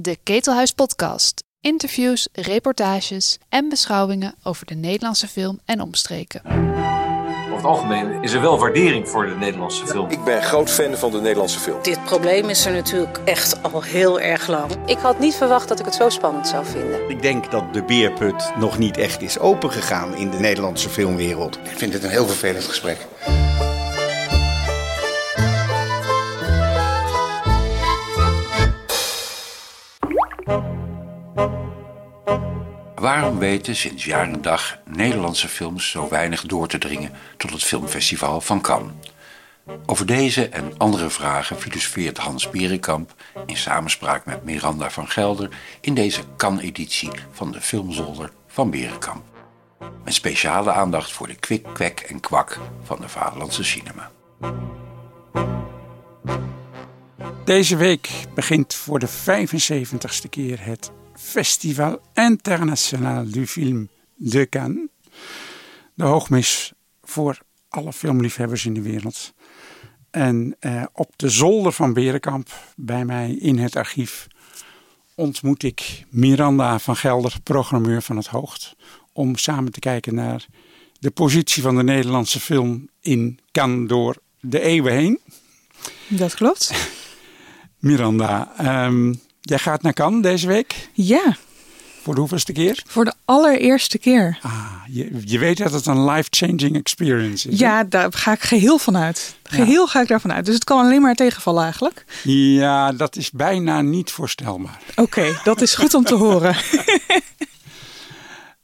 De Ketelhuis Podcast. Interviews, reportages en beschouwingen over de Nederlandse film en omstreken. Over het algemeen is er wel waardering voor de Nederlandse film. Ik ben groot fan van de Nederlandse film. Dit probleem is er natuurlijk echt al heel erg lang. Ik had niet verwacht dat ik het zo spannend zou vinden. Ik denk dat de beerput nog niet echt is opengegaan in de Nederlandse filmwereld. Ik vind dit een heel vervelend gesprek. Waarom weten sinds jaar en dag Nederlandse films zo weinig door te dringen tot het filmfestival van Cannes? Over deze en andere vragen filosofeert Hans Berenkamp in samenspraak met Miranda van Gelder in deze Cannes-editie van de Filmzolder van Berenkamp. Met speciale aandacht voor de kwik, kwek en kwak van de Vaderlandse cinema. Deze week begint voor de 75ste keer het Festival International du Film de Cannes. De hoogmis voor alle filmliefhebbers in de wereld. En eh, op de zolder van Berenkamp, bij mij in het archief, ontmoet ik Miranda van Gelder, programmeur van het Hoogt. Om samen te kijken naar de positie van de Nederlandse film in Cannes door de eeuwen heen. Dat klopt. Miranda, ehm, jij gaat naar Cannes deze week? Ja. Voor de hoeveelste keer? Voor de allereerste keer. Ah, je, je weet dat het een life-changing experience is. Ja, daar ga ik geheel van uit. Geheel ga ik daarvan uit. Dus het kan alleen maar tegenvallen eigenlijk. Ja, dat is bijna niet voorstelbaar. Oké, dat is goed om te horen.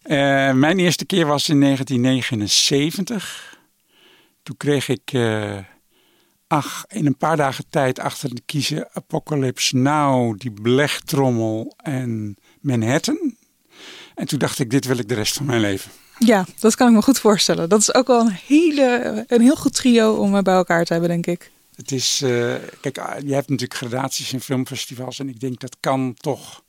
uh, mijn eerste keer was in 1979. Toen kreeg ik... Uh, ach, in een paar dagen tijd achter de kiezen Apocalypse Now, die blechtrommel en Manhattan. En toen dacht ik, dit wil ik de rest van mijn leven. Ja, dat kan ik me goed voorstellen. Dat is ook wel een, hele, een heel goed trio om bij elkaar te hebben, denk ik. Het is, uh, kijk, je hebt natuurlijk gradaties in filmfestivals. En ik denk dat kan toch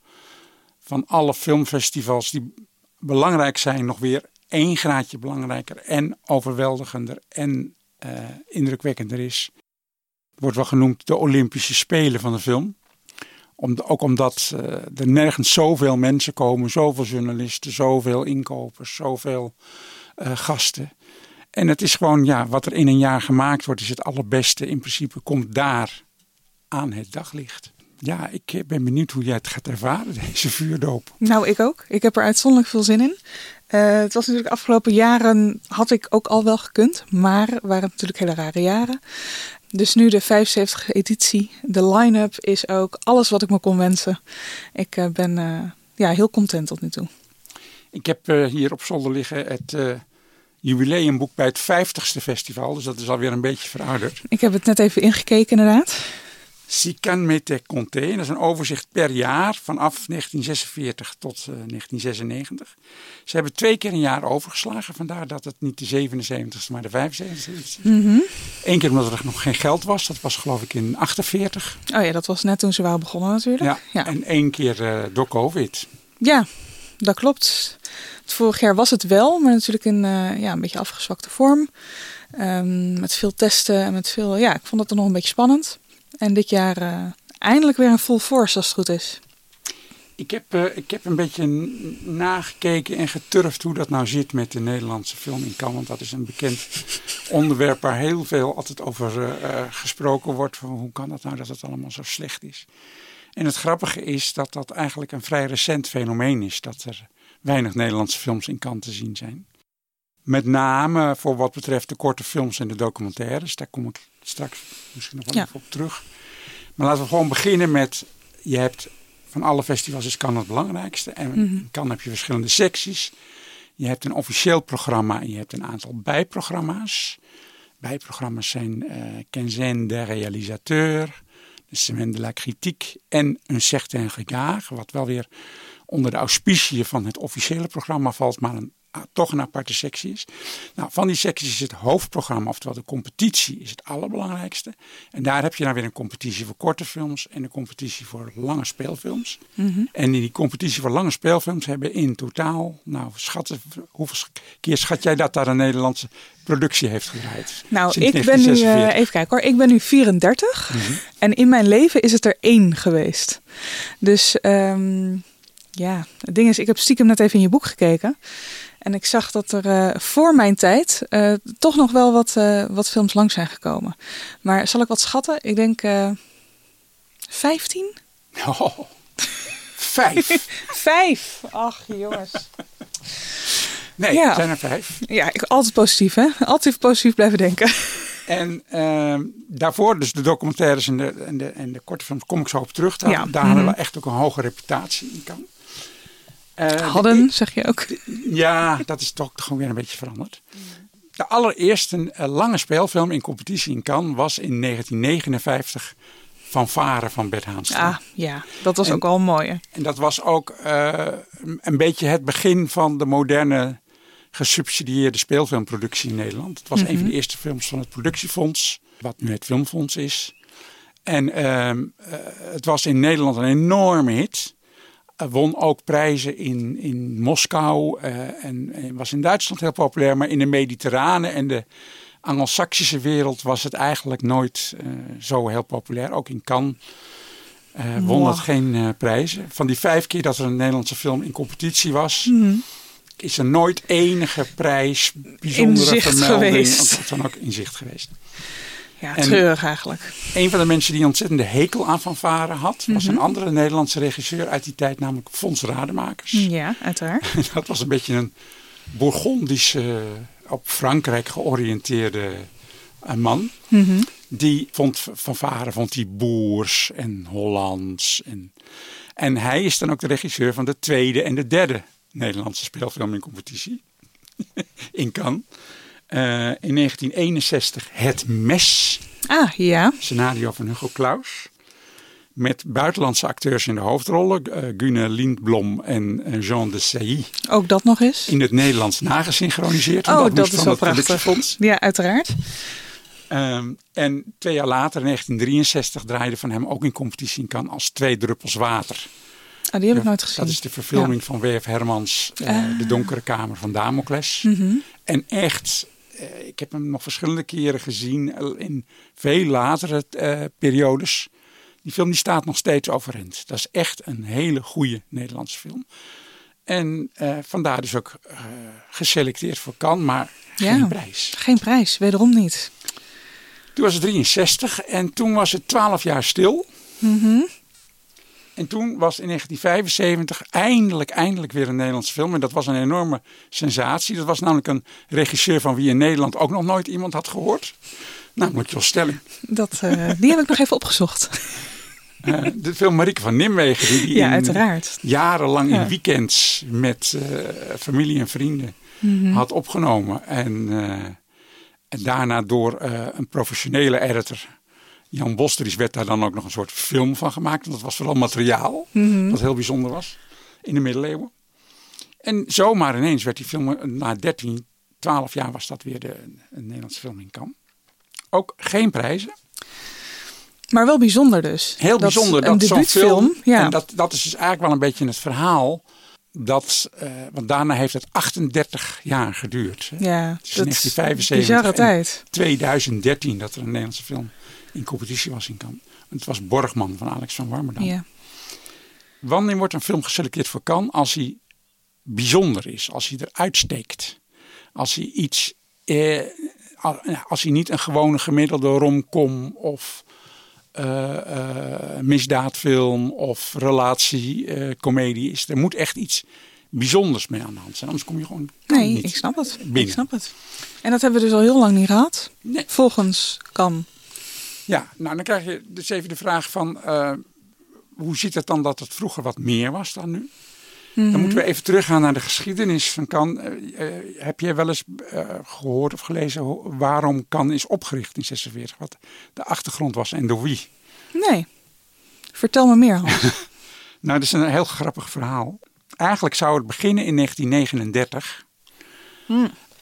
van alle filmfestivals die belangrijk zijn, nog weer één graadje belangrijker en overweldigender en uh, indrukwekkender is wordt wel genoemd de Olympische Spelen van de film. Om, ook omdat uh, er nergens zoveel mensen komen, zoveel journalisten, zoveel inkopers, zoveel uh, gasten. En het is gewoon, ja, wat er in een jaar gemaakt wordt, is het allerbeste. In principe komt daar aan het daglicht. Ja, ik ben benieuwd hoe jij het gaat ervaren, deze vuurdoop. Nou, ik ook. Ik heb er uitzonderlijk veel zin in. Het was natuurlijk de afgelopen jaren, had ik ook al wel gekund, maar waren natuurlijk hele rare jaren. Dus nu de 75e editie. De line-up is ook alles wat ik me kon wensen. Ik uh, ben uh, ja, heel content tot nu toe. Ik heb uh, hier op zolder liggen het jubileumboek bij het 50ste festival. Dus dat is alweer een beetje verouderd. Ik heb het net even ingekeken inderdaad. Sican Mete Conté. Dat is een overzicht per jaar vanaf 1946 tot uh, 1996. Ze hebben twee keer een jaar overgeslagen. Vandaar dat het niet de 77ste, maar de 75ste is. Mm -hmm. Eén keer omdat er nog geen geld was. Dat was geloof ik in 48. Oh ja, dat was net toen ze waren begonnen natuurlijk. Ja, ja. en één keer uh, door COVID. Ja, dat klopt. Vorig jaar was het wel, maar natuurlijk in uh, ja, een beetje afgezwakte vorm. Um, met veel testen en met veel... Ja, ik vond het er nog een beetje spannend. En dit jaar uh, eindelijk weer een full force als het goed is. Ik heb, uh, ik heb een beetje nagekeken en geturfd hoe dat nou zit met de Nederlandse film in Cannes. Want dat is een bekend onderwerp waar heel veel altijd over uh, gesproken wordt. Van hoe kan dat nou dat het allemaal zo slecht is? En het grappige is dat dat eigenlijk een vrij recent fenomeen is. Dat er weinig Nederlandse films in Cannes te zien zijn. Met name voor wat betreft de korte films en de documentaires. Daar kom ik straks misschien nog wel Ja. even op terug. Maar laten we gewoon beginnen met... Je hebt van alle festivals is Cannes het belangrijkste. En in Cannes heb je verschillende secties. Je hebt een officieel programma en je hebt een aantal bijprogramma's. Bijprogramma's zijn Quinzaine des réalisateurs, de Semaine de la Critique en een certain regard. Wat wel weer onder de auspiciën van het officiële programma valt, maar een toch een aparte sectie is. Nou, van die secties is het hoofdprogramma, oftewel de competitie, is het allerbelangrijkste. En daar heb je dan weer een competitie voor korte films en een competitie voor lange speelfilms. Mhm. En in die competitie voor lange speelfilms hebben in totaal, nou, schatten, hoeveel keer schat jij dat daar een Nederlandse productie heeft gedraaid? Nou, ik ben nu, 1946. eh, even kijken hoor, ik ben nu 34 Mhm. en in mijn leven is het er één geweest. Dus ehm, ja, het ding is, ik heb stiekem net even in je boek gekeken. En ik zag dat er eh, voor mijn tijd eh, toch nog wel wat, eh, wat films lang zijn gekomen. Maar zal ik wat schatten? Ik denk eh 15? Oh, vijf. Vijf! Ach jongens. Nee, Ja. zijn er vijf. Ja, ik, altijd positief hè? Altijd positief blijven denken. En ehm, daarvoor, dus de documentaires en de, en, de, en de korte films, kom ik zo op terug. Daar, Ja. daar hadden Mhm. we echt ook een hoge reputatie in Cannes. Eh, de- Hadden, zeg je ook. Ja, dat is toch gewoon weer een beetje veranderd. De allereerste eh, lange speelfilm in competitie in Cannes was in 1959 van Varen van Bert Haanstra. Ah, ja, dat was En- ook een mooie. En dat was ook eh, een beetje het begin van de moderne gesubsidieerde speelfilmproductie in Nederland. Het was een van de eerste films van het productiefonds, wat nu het Filmfonds is. En ehm, eh, het was in Nederland een enorme hit. Eh, won ook prijzen in, in Moskou eh, en, en was in Duitsland heel populair. Maar in de mediterrane en de Anglo-Saxische wereld was het eigenlijk nooit eh, zo heel populair. Ook in Cannes won het geen eh, prijzen. Van die vijf keer dat er een Nederlandse film in competitie was, Mhm. is er nooit enige prijs, bijzondere vermelding, geweest. of dan ook in zicht geweest. Ja, treurig eigenlijk. Een van de mensen die een ontzettende hekel aan Van Varen had, was Mhm. een andere Nederlandse regisseur uit die tijd, namelijk Fons Rademakers. Ja, uiteraard. Dat was een beetje een Bourgondische, op Frankrijk georiënteerde eh, man. Mhm. Die vond Van Varen vond die boers en Hollands. En, en hij is dan ook de regisseur van de tweede en de derde Nederlandse speelfilm in competitie. in Cannes. Eh, in 1961 Het Mes. Ah, ja. Scenario van Hugo Claus. Met buitenlandse acteurs in de hoofdrollen. eh Gune Lindblom en Jean de Sailly. Ook dat nog eens. In het Nederlands nagesynchroniseerd. Oh, dat, is van wel prachtig. Ja, uiteraard. Ehm, en twee jaar later, in 1963, draaide van hem ook in competitie in Cannes als Twee Druppels Water. Ah, die heb ik nooit gezien. Dat is de verfilming van W.F. Hermans, eh, Ah. De Donkere Kamer van Damocles. Mhm. En echt, eh, ik heb hem nog verschillende keren gezien eh, in veel latere eh, periodes. Die film die staat nog steeds overeind. Dat is echt een hele goede Nederlandse film. En vandaar dus ook geselecteerd voor Cannes, maar geen prijs. Geen prijs, wederom niet. Toen was het 63 en toen was het 12 jaar stil. Mhm. En toen was in 1975 eindelijk, eindelijk weer een Nederlandse film. En dat was een enorme sensatie. Dat was namelijk een regisseur van wie in Nederland ook nog nooit iemand had gehoord. Namelijk Jos Stelling. Dat, eh, die heb ik nog even opgezocht. Eh, de film Marieke van Nimwegen. Die, die Ja, in- uiteraard. jarenlang Ja. in weekends met eh, familie en vrienden Mhm. had opgenomen. En, en daarna door een professionele editor, Jan Bosteris, werd daar dan ook nog een soort film van gemaakt. Dat was vooral materiaal, Mhm. wat heel bijzonder was in de middeleeuwen. En zomaar ineens werd die film, na 13, 12 jaar was dat weer de, een Nederlandse film in Cannes. Ook geen prijzen. Maar wel bijzonder dus. Heel Dat bijzonder dat zo'n debuutfilm. film, Ja. en dat, dat is dus eigenlijk wel een beetje het verhaal, dat, eh, want daarna heeft het 38 jaar geduurd. hè. ja, is dat in is 1975 bizarre tijd. 2013 dat er een Nederlandse film in competitie was in Cannes. Het was Borgman van Alex van Warmerdam. Ja. Wanneer wordt een film geselecteerd voor Cannes? Als hij bijzonder is, als hij eruit steekt. Als hij iets, eh, ja, als hij niet een gewone gemiddelde romcom of eh, eh, misdaadfilm of relatiecomedie is. Er moet echt iets bijzonders mee aan de hand zijn. Anders kom je gewoon Nee, niet ik snap het. binnen. Ik snap het. En dat hebben we dus al heel lang niet gehad. Nee. Volgens kan. Ja, nou dan krijg je dus even de vraag van eh, hoe zit het dan dat het vroeger wat meer was dan nu? Mhm. Dan moeten we even teruggaan naar de geschiedenis van Kan. heb jij wel eens eh, gehoord of gelezen waarom Kan is opgericht in 46? Wat de achtergrond was en door wie? Nee. Vertel me meer, Hans. Nou, dat is een heel grappig verhaal. Eigenlijk zou het beginnen in 1939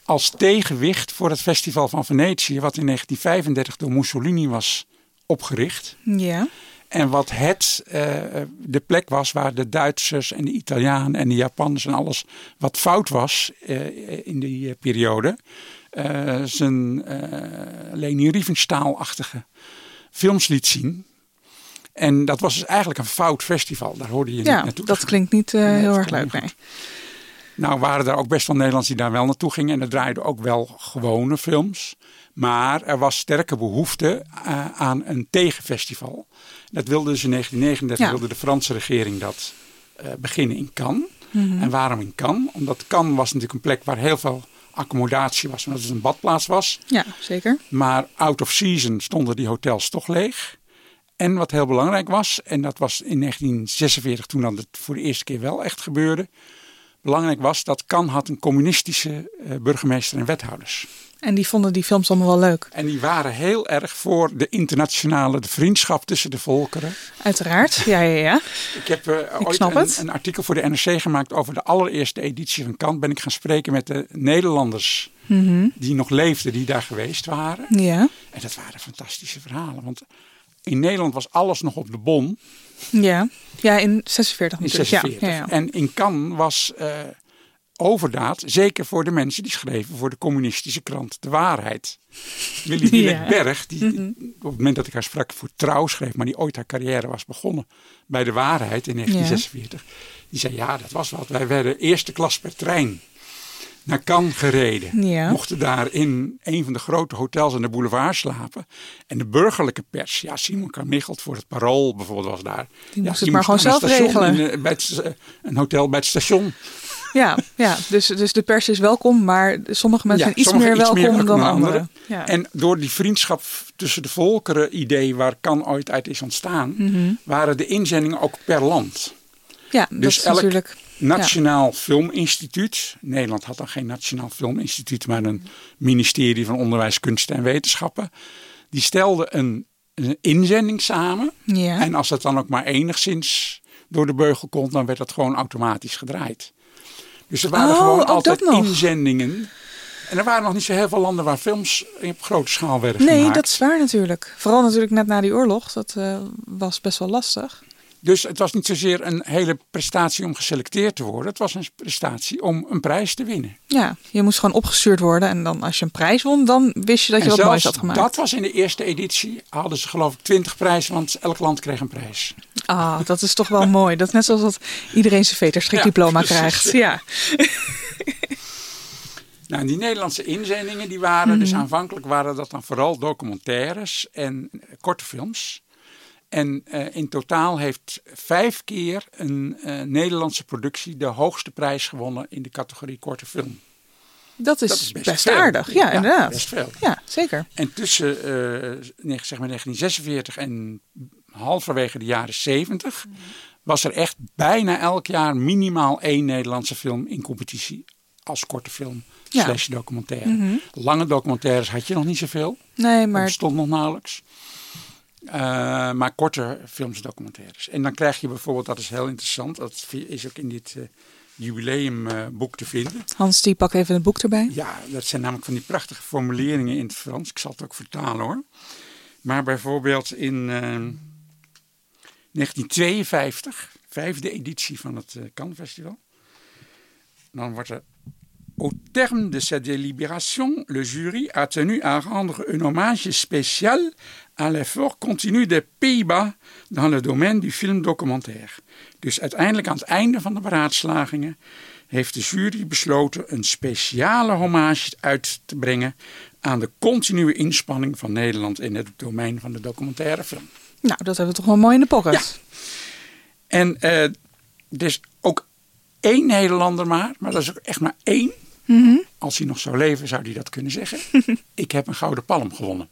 Als tegenwicht voor het Festival van Venetië, wat in 1935 door Mussolini was opgericht. Ja. En wat het, eh, de plek was waar de Duitsers en de Italianen en de Japanners en alles wat fout was eh, in die eh, periode. zijn Leni Riefenstahl-achtige films liet zien. En dat was dus eigenlijk een fout festival. Daar hoorde je niet Ja, naartoe. dat klinkt niet Nee, heel erg leuk. niet Nee. Nou waren er ook best wel Nederlanders die daar wel naartoe gingen. En er draaiden ook wel gewone films. Maar er was sterke behoefte eh, aan een tegenfestival. Dat wilde dus in 1939 Ja. wilde de Franse regering dat eh, beginnen in Cannes. Mhm. En waarom in Cannes? Omdat Cannes was natuurlijk een plek waar heel veel accommodatie was. Omdat het een badplaats was. Ja, zeker. Maar out of season stonden die hotels toch leeg. En wat heel belangrijk was, en dat was in 1946 toen dat het voor de eerste keer wel echt gebeurde. Belangrijk was dat Cannes had een communistische eh, burgemeester en wethouders. En die vonden die films allemaal wel leuk. En die waren heel erg voor de internationale de vriendschap tussen de volkeren. Uiteraard. Ja, ja, ja. Ik heb eh, Ik ooit een, een artikel voor de NRC gemaakt over de allereerste editie van Cannes. Ben ik gaan spreken met de Nederlanders Mhm. die nog leefden, die daar geweest waren. Ja. En dat waren fantastische verhalen. Want in Nederland was alles nog op de bon. Ja. Ja, in 46 In natuurlijk. 46. Ja, ja, ja. En in Cannes was eh, overdaad, zeker voor de mensen die schreven voor de communistische krant De Waarheid. Willy. Berg, die Mhm. op het moment dat ik haar sprak voor Trouw schreef, maar die ooit haar carrière was begonnen bij De Waarheid in 1946. Die zei, ja, dat was wat. Wij werden eerste klas per trein naar Cannes gereden. Ja. Mochten daar in een van de grote hotels aan de boulevard slapen. En de burgerlijke pers, ja, Simon Carmichelt voor het Parool bijvoorbeeld was daar. Die ja, moest het maar gewoon zelf regelen. in, eh, bij het, eh, een hotel bij het station. Ja, ja. Dus, dus de pers is welkom, maar sommige mensen Ja, zijn iets meer welkom dan dan anderen. Ja. En door die vriendschap tussen de volkeren idee waar kan ooit uit is ontstaan, Mhm. waren de inzendingen ook per land. ja, dat Dus is elk natuurlijk... Nationaal Filminstituut. Nederland had dan geen Nationaal Filminstituut, maar een ministerie van Onderwijs, Kunsten en Wetenschappen. Die stelde een, een inzending samen. Ja. En als dat dan ook maar enigszins door de beugel komt, dan werd dat gewoon automatisch gedraaid. Dus er waren Oh, gewoon altijd inzendingen. En er waren nog niet zo heel veel landen waar films op grote schaal werden Nee, gemaakt. dat is waar natuurlijk. Vooral natuurlijk net na die oorlog. Dat eh, was best wel lastig. Dus het was niet zozeer een hele prestatie om geselecteerd te worden. Het was een prestatie om een prijs te winnen. Ja, je moest gewoon opgestuurd worden. En dan als je een prijs won, dan wist je dat je en wat moois had gemaakt. dat was in de eerste editie. Hadden ze geloof ik 20 prijzen, want elk land kreeg een prijs. Ah, dat is toch wel mooi. Dat is net zoals dat iedereen zijn veterstrikdiploma Ja, krijgt. Ja. Nou, die Nederlandse inzendingen die waren dus Mhm. aanvankelijk waren dat dan vooral documentaires en eh, korte films. En eh, in totaal heeft vijf keer een eh, Nederlandse productie de hoogste prijs gewonnen in de categorie korte film. Dat is, Dat is best aardig. Ja, Ja, inderdaad. best veel. Ja, zeker. En tussen eh, zeg maar 1946 en halverwege de jaren 70 was er echt bijna elk jaar minimaal één Nederlandse film in competitie als korte film Ja. slash documentaire. Mhm. Lange documentaires had je nog niet zoveel. Nee, Dat maar bestond nog nauwelijks. Eh, maar korte films, documentaires. En dan krijg je bijvoorbeeld, dat is heel interessant, dat is ook in dit eh, jubileumboek te vinden. Hans die pakt even het boek erbij. Ja, dat zijn namelijk van die prachtige formuleringen in het Frans. Ik zal het ook vertalen hoor. Maar bijvoorbeeld in eh, 1952, vijfde editie van het eh, Cannes Festival. Dan wordt er. Au terme de cette délibération, le jury a tenu à rendre un hommage spécial à l'effort continu des Pays-Bas dans le domaine du film documentaire. Dus uiteindelijk aan het einde van de beraadslagingen heeft de jury besloten een speciale hommage uit te brengen aan de continue inspanning van Nederland in het domein van de documentaire film. Nou, dat hebben we toch wel mooi in de pocket. En eh er is ook één Nederlander maar, maar dat is ook echt maar één. Mhm. Als hij nog zou leven, zou hij dat kunnen zeggen. ik heb een gouden palm gewonnen.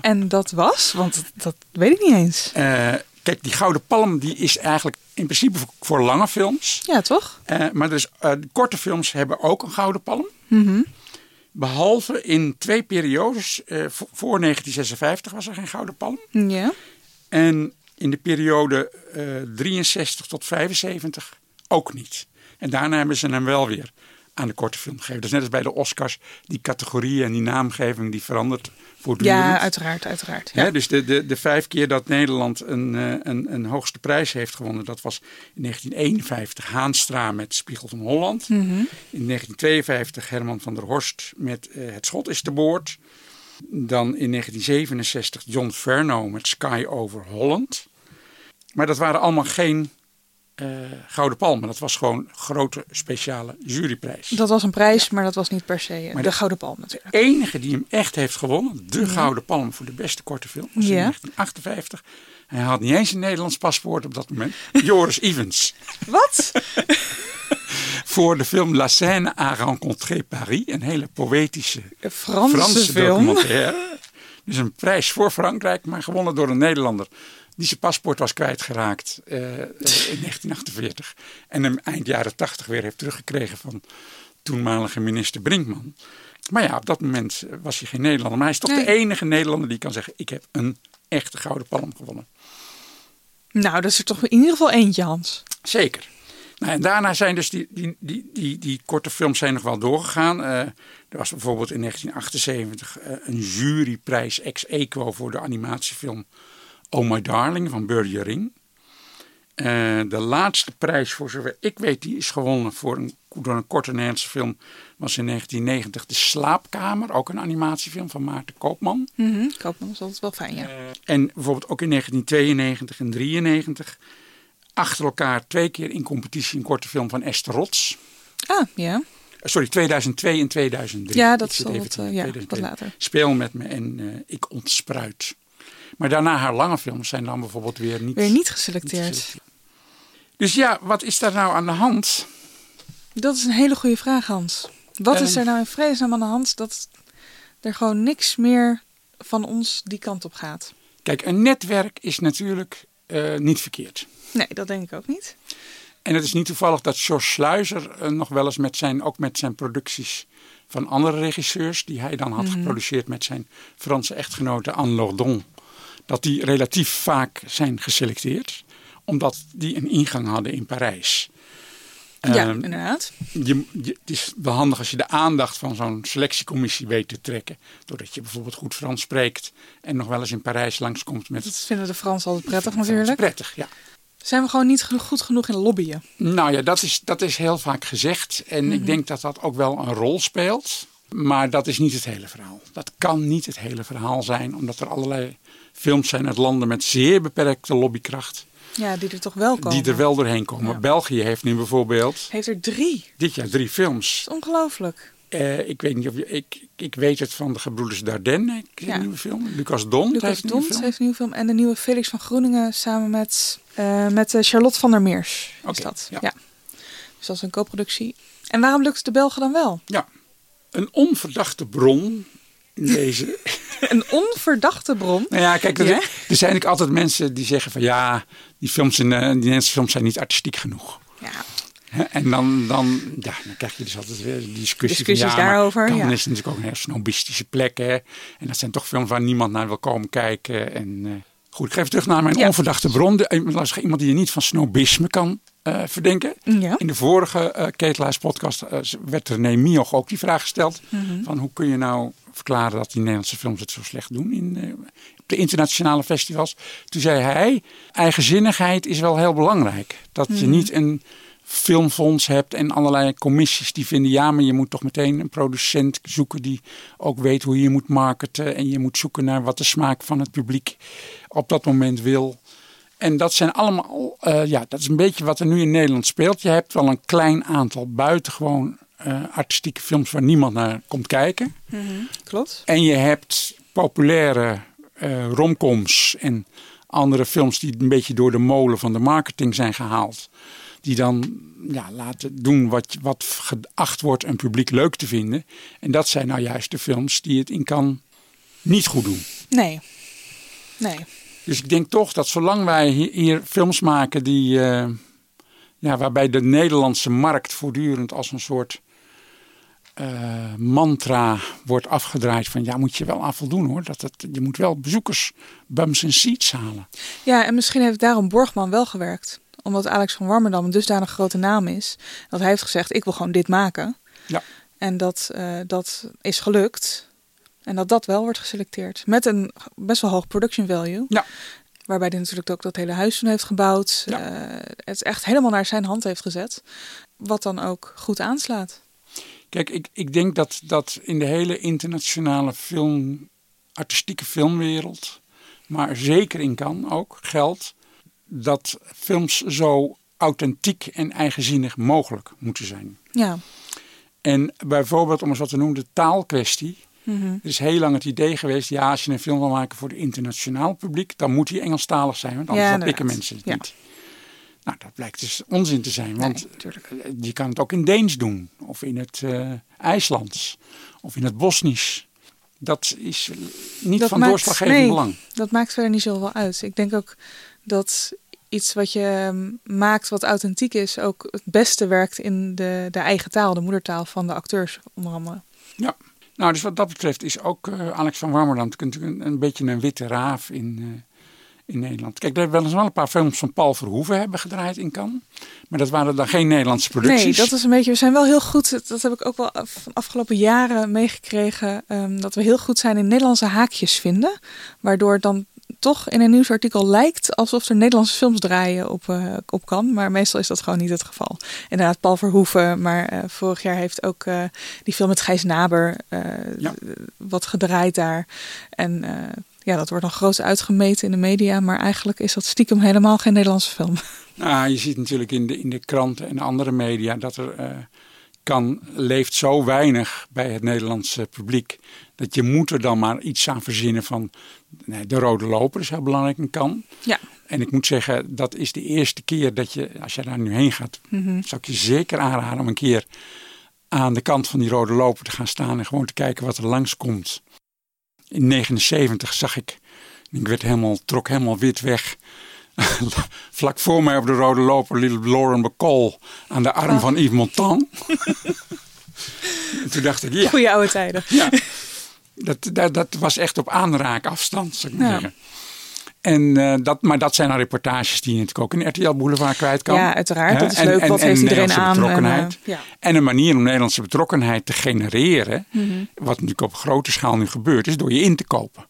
En dat was, want dat, weet ik niet eens. Eh, kijk, die gouden palm die is eigenlijk in principe voor, voor lange films. Ja, toch? Eh, maar dus, korte films hebben ook een gouden palm. Mhm. Behalve in twee periodes. voor, voor 1956 was er geen gouden palm. Ja. En in de periode eh 63 tot 75 ook niet. En daarna hebben ze hem wel weer aan de korte film geven. Dus net als bij de Oscars, die categorieën en die naamgeving die verandert voortdurend. Ja, uiteraard, uiteraard. Ja. Dus de, de, de vijf keer dat Nederland een, eh, een, een hoogste prijs heeft gewonnen, dat was in 1951 Haanstra met Spiegel van Holland. Mhm. In 1952 Herman van der Horst met eh, Het Schot is te boord. Dan in 1967 John Ferno met Sky over Holland. Maar dat waren allemaal geen eh, Gouden Palmen. Dat was gewoon grote speciale juryprijs. Dat was een prijs, maar dat was niet per se eh, Maar de de- Gouden Palm natuurlijk. De enige die hem echt heeft gewonnen, de Gouden Palm voor de beste korte film, was in Ja. 1958. Hij had niet eens een Nederlands paspoort op dat moment. Joris Evans. Wat? Voor de film La Seine a rencontré Paris. Een hele poëtische Een Franse, Franse film. documentaire. Dus een prijs voor Frankrijk, maar gewonnen door een Nederlander. Die zijn paspoort was kwijtgeraakt eh, in 1948. En hem eind jaren 80 weer heeft teruggekregen van toenmalige minister Brinkman. Maar ja, op dat moment was hij geen Nederlander. Maar hij is toch Nee. de enige Nederlander die kan zeggen: Ik heb een echte gouden palm gewonnen. Nou, dat is er toch in ieder geval eentje, Hans. Zeker. Nou, en daarna zijn dus die, die, die, die, die korte films zijn nog wel doorgegaan. Eh, er was bijvoorbeeld in 1978 eh, een juryprijs ex equo voor de animatiefilm Oh My Darling van Börje Ring. Eh, de laatste prijs, voor zover ik weet, die is gewonnen voor een, door een korte Nederlandse film, was in 1990 De Slaapkamer, ook een animatiefilm van Maarten Koopman. Mhm. Koopman is altijd wel fijn, ja. En bijvoorbeeld ook in 1992 en 93 achter elkaar twee keer in competitie een korte film van Esther Rots. Ah, ja. Eh, Sorry, 2002 en 2003. Ja, dat is al wat, eh, ja, 2002. wat later. Speel met me en eh, ik ontspruit. Maar daarna haar lange films zijn dan bijvoorbeeld weer niet, Weer niet geselecteerd. geselecteerd. Dus ja, wat is daar nou aan de hand? Dat is een hele goede vraag, Hans. Wat is Ehm. er nou in vredesnaam aan de hand dat er gewoon niks meer van ons die kant op gaat? Kijk, een netwerk is natuurlijk eh, niet verkeerd. Nee, dat denk ik ook niet. En het is niet toevallig dat George Sluizer eh, nog wel eens met zijn, ook met zijn producties van andere regisseurs, die hij dan had geproduceerd met zijn Franse echtgenote Anne Lordon, dat die relatief vaak zijn geselecteerd, omdat die een ingang hadden in Parijs. ja, Ehm, inderdaad. je, je- het is wel handig als je de aandacht van zo'n selectiecommissie weet te trekken. Doordat je bijvoorbeeld goed Frans spreekt en nog wel eens in Parijs langskomt met Dat vinden de Fransen altijd prettig Frans. natuurlijk. Prettig, ja. Zijn we gewoon niet goed genoeg in lobbyen? Nou ja, dat is, dat is heel vaak gezegd. En ik denk dat dat ook wel een rol speelt. Maar dat is niet het hele verhaal. Dat kan niet het hele verhaal zijn, omdat er allerlei films zijn uit landen met zeer beperkte lobbykracht. Ja, die er toch wel komen. Die er wel doorheen komen. Ja. België heeft nu bijvoorbeeld Heeft er drie. dit jaar drie films. Dat is ongelooflijk. Eh, ik weet niet of je, ik, ik weet het van de gebroeders Dardenne, een Ja. nieuwe film. Lucas Dont Lucas heeft een nieuwe Dont film. heeft een nieuwe film. En de nieuwe Felix van Groeningen samen met, eh, met eh, Charlotte van der Meers. Is dat. ja. Ja. Dus dat is een co-productie. En waarom lukt het de Belgen dan wel? Ja, een onverdachte bron in deze Een onverdachte bron. Nou ja, kijk, er, Ja? er zijn natuurlijk altijd mensen die zeggen van ja, die films in, eh, die Nederlandse films zijn niet artistiek genoeg. Ja. En dan, dan, ja, dan krijg je dus altijd weer discussie Discussies van, ja, daarover, ja. is natuurlijk ook een heel snobistische plek. Hè? En dat zijn toch films waar niemand naar wil komen kijken. En, eh, goed, ik ga even terug naar mijn Ja. onverdachte bron. De, iemand die je niet van snobisme kan eh, verdenken. Ja. In de vorige uh, Ketelaars podcast werd René Mioch ook die vraag gesteld. Mhm. Van hoe kun je nou verklaren dat die Nederlandse films het zo slecht doen in, eh, op de internationale festivals. Toen zei hij, eigenzinnigheid is wel heel belangrijk. Dat Mhm. je niet een filmfonds hebt en allerlei commissies die vinden... ja, maar je moet toch meteen een producent zoeken die ook weet hoe je moet marketen. En je moet zoeken naar wat de smaak van het publiek op dat moment wil. En dat zijn allemaal, eh, ja, dat is een beetje wat er nu in Nederland speelt. Je hebt wel een klein aantal buitengewoon artistieke films waar niemand naar komt kijken. Klopt. En je hebt populaire eh, romcoms en andere films die een beetje door de molen van de marketing zijn gehaald. Die dan ja, laten doen wat, wat geacht wordt een publiek leuk te vinden. En dat zijn nou juist de films die het in kan niet goed doen. Nee. Nee. Dus ik denk toch dat zolang wij hi- hier films maken die, eh, ja, waarbij de Nederlandse markt voortdurend als een soort eh, mantra wordt afgedraaid van ja, moet je wel aan voldoen hoor. Dat het, je moet wel bezoekers, bums en seats halen. Ja, en misschien heeft daarom Borgman wel gewerkt. Omdat Alex van Warmerdam een dusdanig grote naam is. Dat hij heeft gezegd, ik wil gewoon dit maken. Ja. En dat, uh, dat is gelukt. En dat dat wel wordt geselecteerd. Met een best wel hoog production value. Ja. Waarbij hij natuurlijk ook dat hele huis van heeft gebouwd. Ja. Uh, het echt helemaal naar zijn hand heeft gezet. Wat dan ook goed aanslaat. Kijk, ik, ik denk dat, dat in de hele internationale film, artistieke filmwereld, maar zeker in kan ook, geldt dat films zo authentiek en eigenzinnig mogelijk moeten zijn. Ja. En bijvoorbeeld, om eens wat te noemen, de taalkwestie. Mm -hmm. Er is heel lang het idee geweest, ja, als je een film wil maken voor het internationaal publiek, dan moet die Engelstalig zijn, want anders Ja, mensen het Ja. niet. Nou, dat blijkt dus onzin te zijn, want Nee, eh, je kan het ook in Deens doen, of in het eh, IJslands, of in het Bosnisch. Dat is niet Dat van maakt- doorslaggevend nee. belang. Dat maakt verder niet zoveel uit. Ik denk ook dat iets wat je ehm, maakt wat authentiek is, ook het beste werkt in de, de eigen taal, de moedertaal van de acteurs onder andere. Ja. Nou, dus wat dat betreft is ook eh, Alex van Warmerdam natuurlijk een, een beetje een witte raaf in, in Nederland. Kijk, er hebben wel eens wel een paar films van Paul Verhoeven hebben gedraaid in Cannes. Maar dat waren dan geen Nederlandse producties. Nee, dat is een beetje. We zijn wel heel goed. Dat heb ik ook wel van afgelopen jaren meegekregen. ehm, dat we heel goed zijn in Nederlandse haakjes vinden. Waardoor het dan toch in een nieuwsartikel lijkt alsof er Nederlandse films draaien op, eh, op kan. Maar meestal is dat gewoon niet het geval. Inderdaad, Paul Verhoeven. Maar eh, vorig jaar heeft ook eh, die film met Gijs Naber Ja. wat gedraaid daar. En ja, dat wordt dan groot uitgemeten in de media. Maar eigenlijk is dat stiekem helemaal geen Nederlandse film. Nou, je ziet natuurlijk in de, in de kranten en andere media dat er eh, kan, leeft zo weinig bij het Nederlandse publiek. Dat je moet er dan maar iets aan verzinnen van nee, de rode loper is heel belangrijk in kan. Ja. En ik moet zeggen, dat is de eerste keer dat je, als je daar nu heen gaat, Mhm. zou ik je zeker aanraden om een keer aan de kant van die rode loper te gaan staan en gewoon te kijken wat er langskomt. In 79 zag ik, ik werd helemaal, trok helemaal wit weg. Vlak voor mij op de rode loper liep Lauren Bacall aan de arm Oh. van Yves Montand. En toen dacht ik, ja, Goeie oude tijden. ja. Dat, dat, dat was echt op aanraakafstand, zou ik maar Ja. zeggen. En, eh, dat, maar dat zijn dan reportages die je natuurlijk ook in RTL Boulevard kwijt kan. Ja, uiteraard. Dat is leuk. en- Wat en heeft iedereen aan? En, betrokkenheid. eh, ja. En een manier om Nederlandse betrokkenheid te genereren, Mhm. wat natuurlijk op grote schaal nu gebeurt, is door je in te kopen.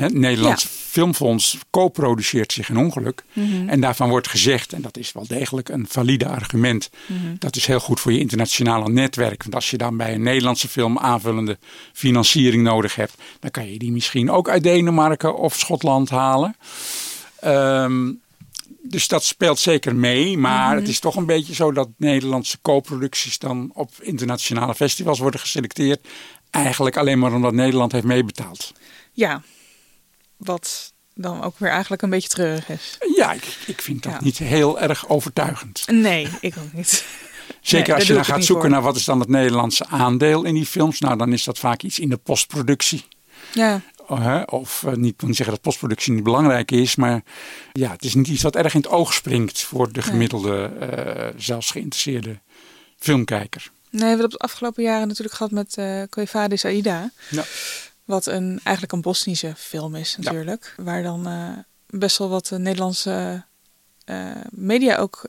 Het Nederlands Ja. Filmfonds co-produceert zich een ongeluk. Mhm. En daarvan wordt gezegd, en dat is wel degelijk een valide argument, Mhm. dat is heel goed voor je internationale netwerk. Want als je dan bij een Nederlandse film aanvullende financiering nodig hebt, dan kan je die misschien ook uit Denemarken of Schotland halen. Ehm, dus dat speelt zeker mee. Maar het is toch een beetje zo dat Nederlandse co-producties dan op internationale festivals worden geselecteerd. Eigenlijk alleen maar omdat Nederland heeft meebetaald. Ja, wat dan ook weer eigenlijk een beetje treurig is. Ja, ik, ik vind dat Ja. niet heel erg overtuigend. Nee, ik ook niet. Zeker als je dan gaat zoeken voor. naar wat is dan het Nederlandse aandeel in die films. Nou, dan is dat vaak iets in de postproductie. Ja, Oh? Of eh, niet, wil niet zeggen dat postproductie niet belangrijk is, maar ja, het is niet iets wat erg in het oog springt voor de gemiddelde, eh, zelfs geïnteresseerde filmkijker. nee, we hebben het de afgelopen jaren natuurlijk gehad met eh Koivadis Aida. Ja. Wat een, eigenlijk een Bosnische film is natuurlijk. Waar dan eh, best wel wat eh, Nederlandse eh, media ook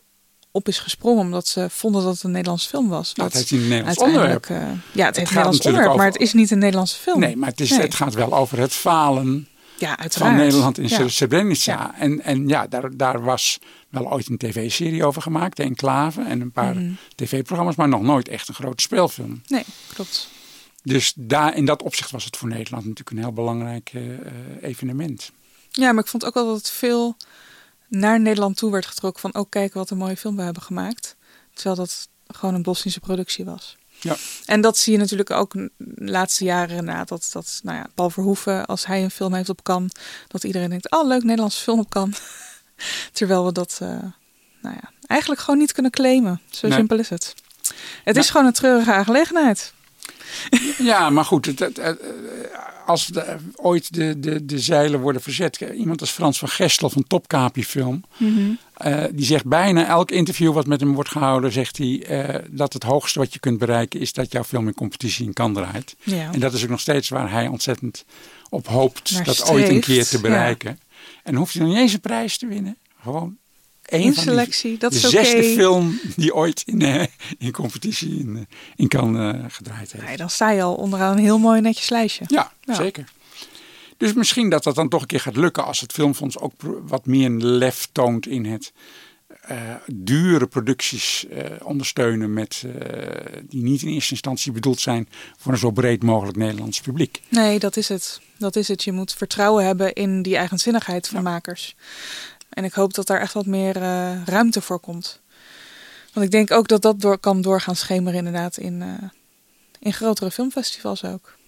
op is gesprongen. Omdat ze vonden dat het een Nederlandse film was. Wat het heeft een Nederlands onderwerp. ja, het, heeft een Nederlands onderwerp, maar het is niet een Nederlandse film. Nee, maar het, is, Nee. het gaat wel over het falen Ja, van Nederland in Ja. Srebrenica. Ja. En, en ja, daar, daar was wel ooit een tv-serie over gemaakt, de Enclave, en een paar Mhm. tv-programma's, maar nog nooit echt een grote speelfilm. Nee, klopt. Dus daar, in dat opzicht was het voor Nederland natuurlijk een heel belangrijk eh, eh, evenement. Ja, maar ik vond ook wel dat het veel naar Nederland toe werd getrokken. Van, oh kijk wat een mooie film we hebben gemaakt. Terwijl dat gewoon een Bosnische productie was. Ja. En dat zie je natuurlijk ook de laatste jaren na. Dat, dat nou ja, Paul Verhoeven, als hij een film heeft op kan, dat iedereen denkt, oh leuk, Nederlandse film op kan. Terwijl we dat eh, nou ja, eigenlijk gewoon niet kunnen claimen. Zo Nee. simpel is het. Het Nou. is gewoon een treurige aangelegenheid. Ja, maar goed, het, het- het- als de, ooit de, de, de zeilen worden verzet. Iemand als Frans van Gestel van Topkapi Film. eh, die zegt bijna elk interview wat met hem wordt gehouden, zegt hij eh, dat het hoogste wat je kunt bereiken is dat jouw film in competitie in kan draait. Ja. En dat is ook nog steeds waar hij ontzettend op hoopt Naar dat ooit een keer te ja. bereiken. En dan hoeft hij nog niet eens een prijs te winnen. Gewoon een die, dat is de oké. zesde film die ooit in, eh, in competitie in, eh, in Cannes eh, gedraaid heeft. Nee, dan sta je al onderaan een heel mooi netjes lijstje. Ja, Ja. zeker. Dus misschien dat dat dan toch een keer gaat lukken als het filmfonds ook wat meer lef toont in het eh, dure producties ondersteunen met, die niet in eerste instantie bedoeld zijn voor een zo breed mogelijk Nederlands publiek. Nee, dat is het. Dat is het. Je moet vertrouwen hebben in die eigenzinnigheid van makers. En ik hoop dat daar echt wat meer eh, ruimte voor komt. Want ik denk ook dat dat door, kan doorgaan schemeren inderdaad in, eh, in grotere filmfestivals ook.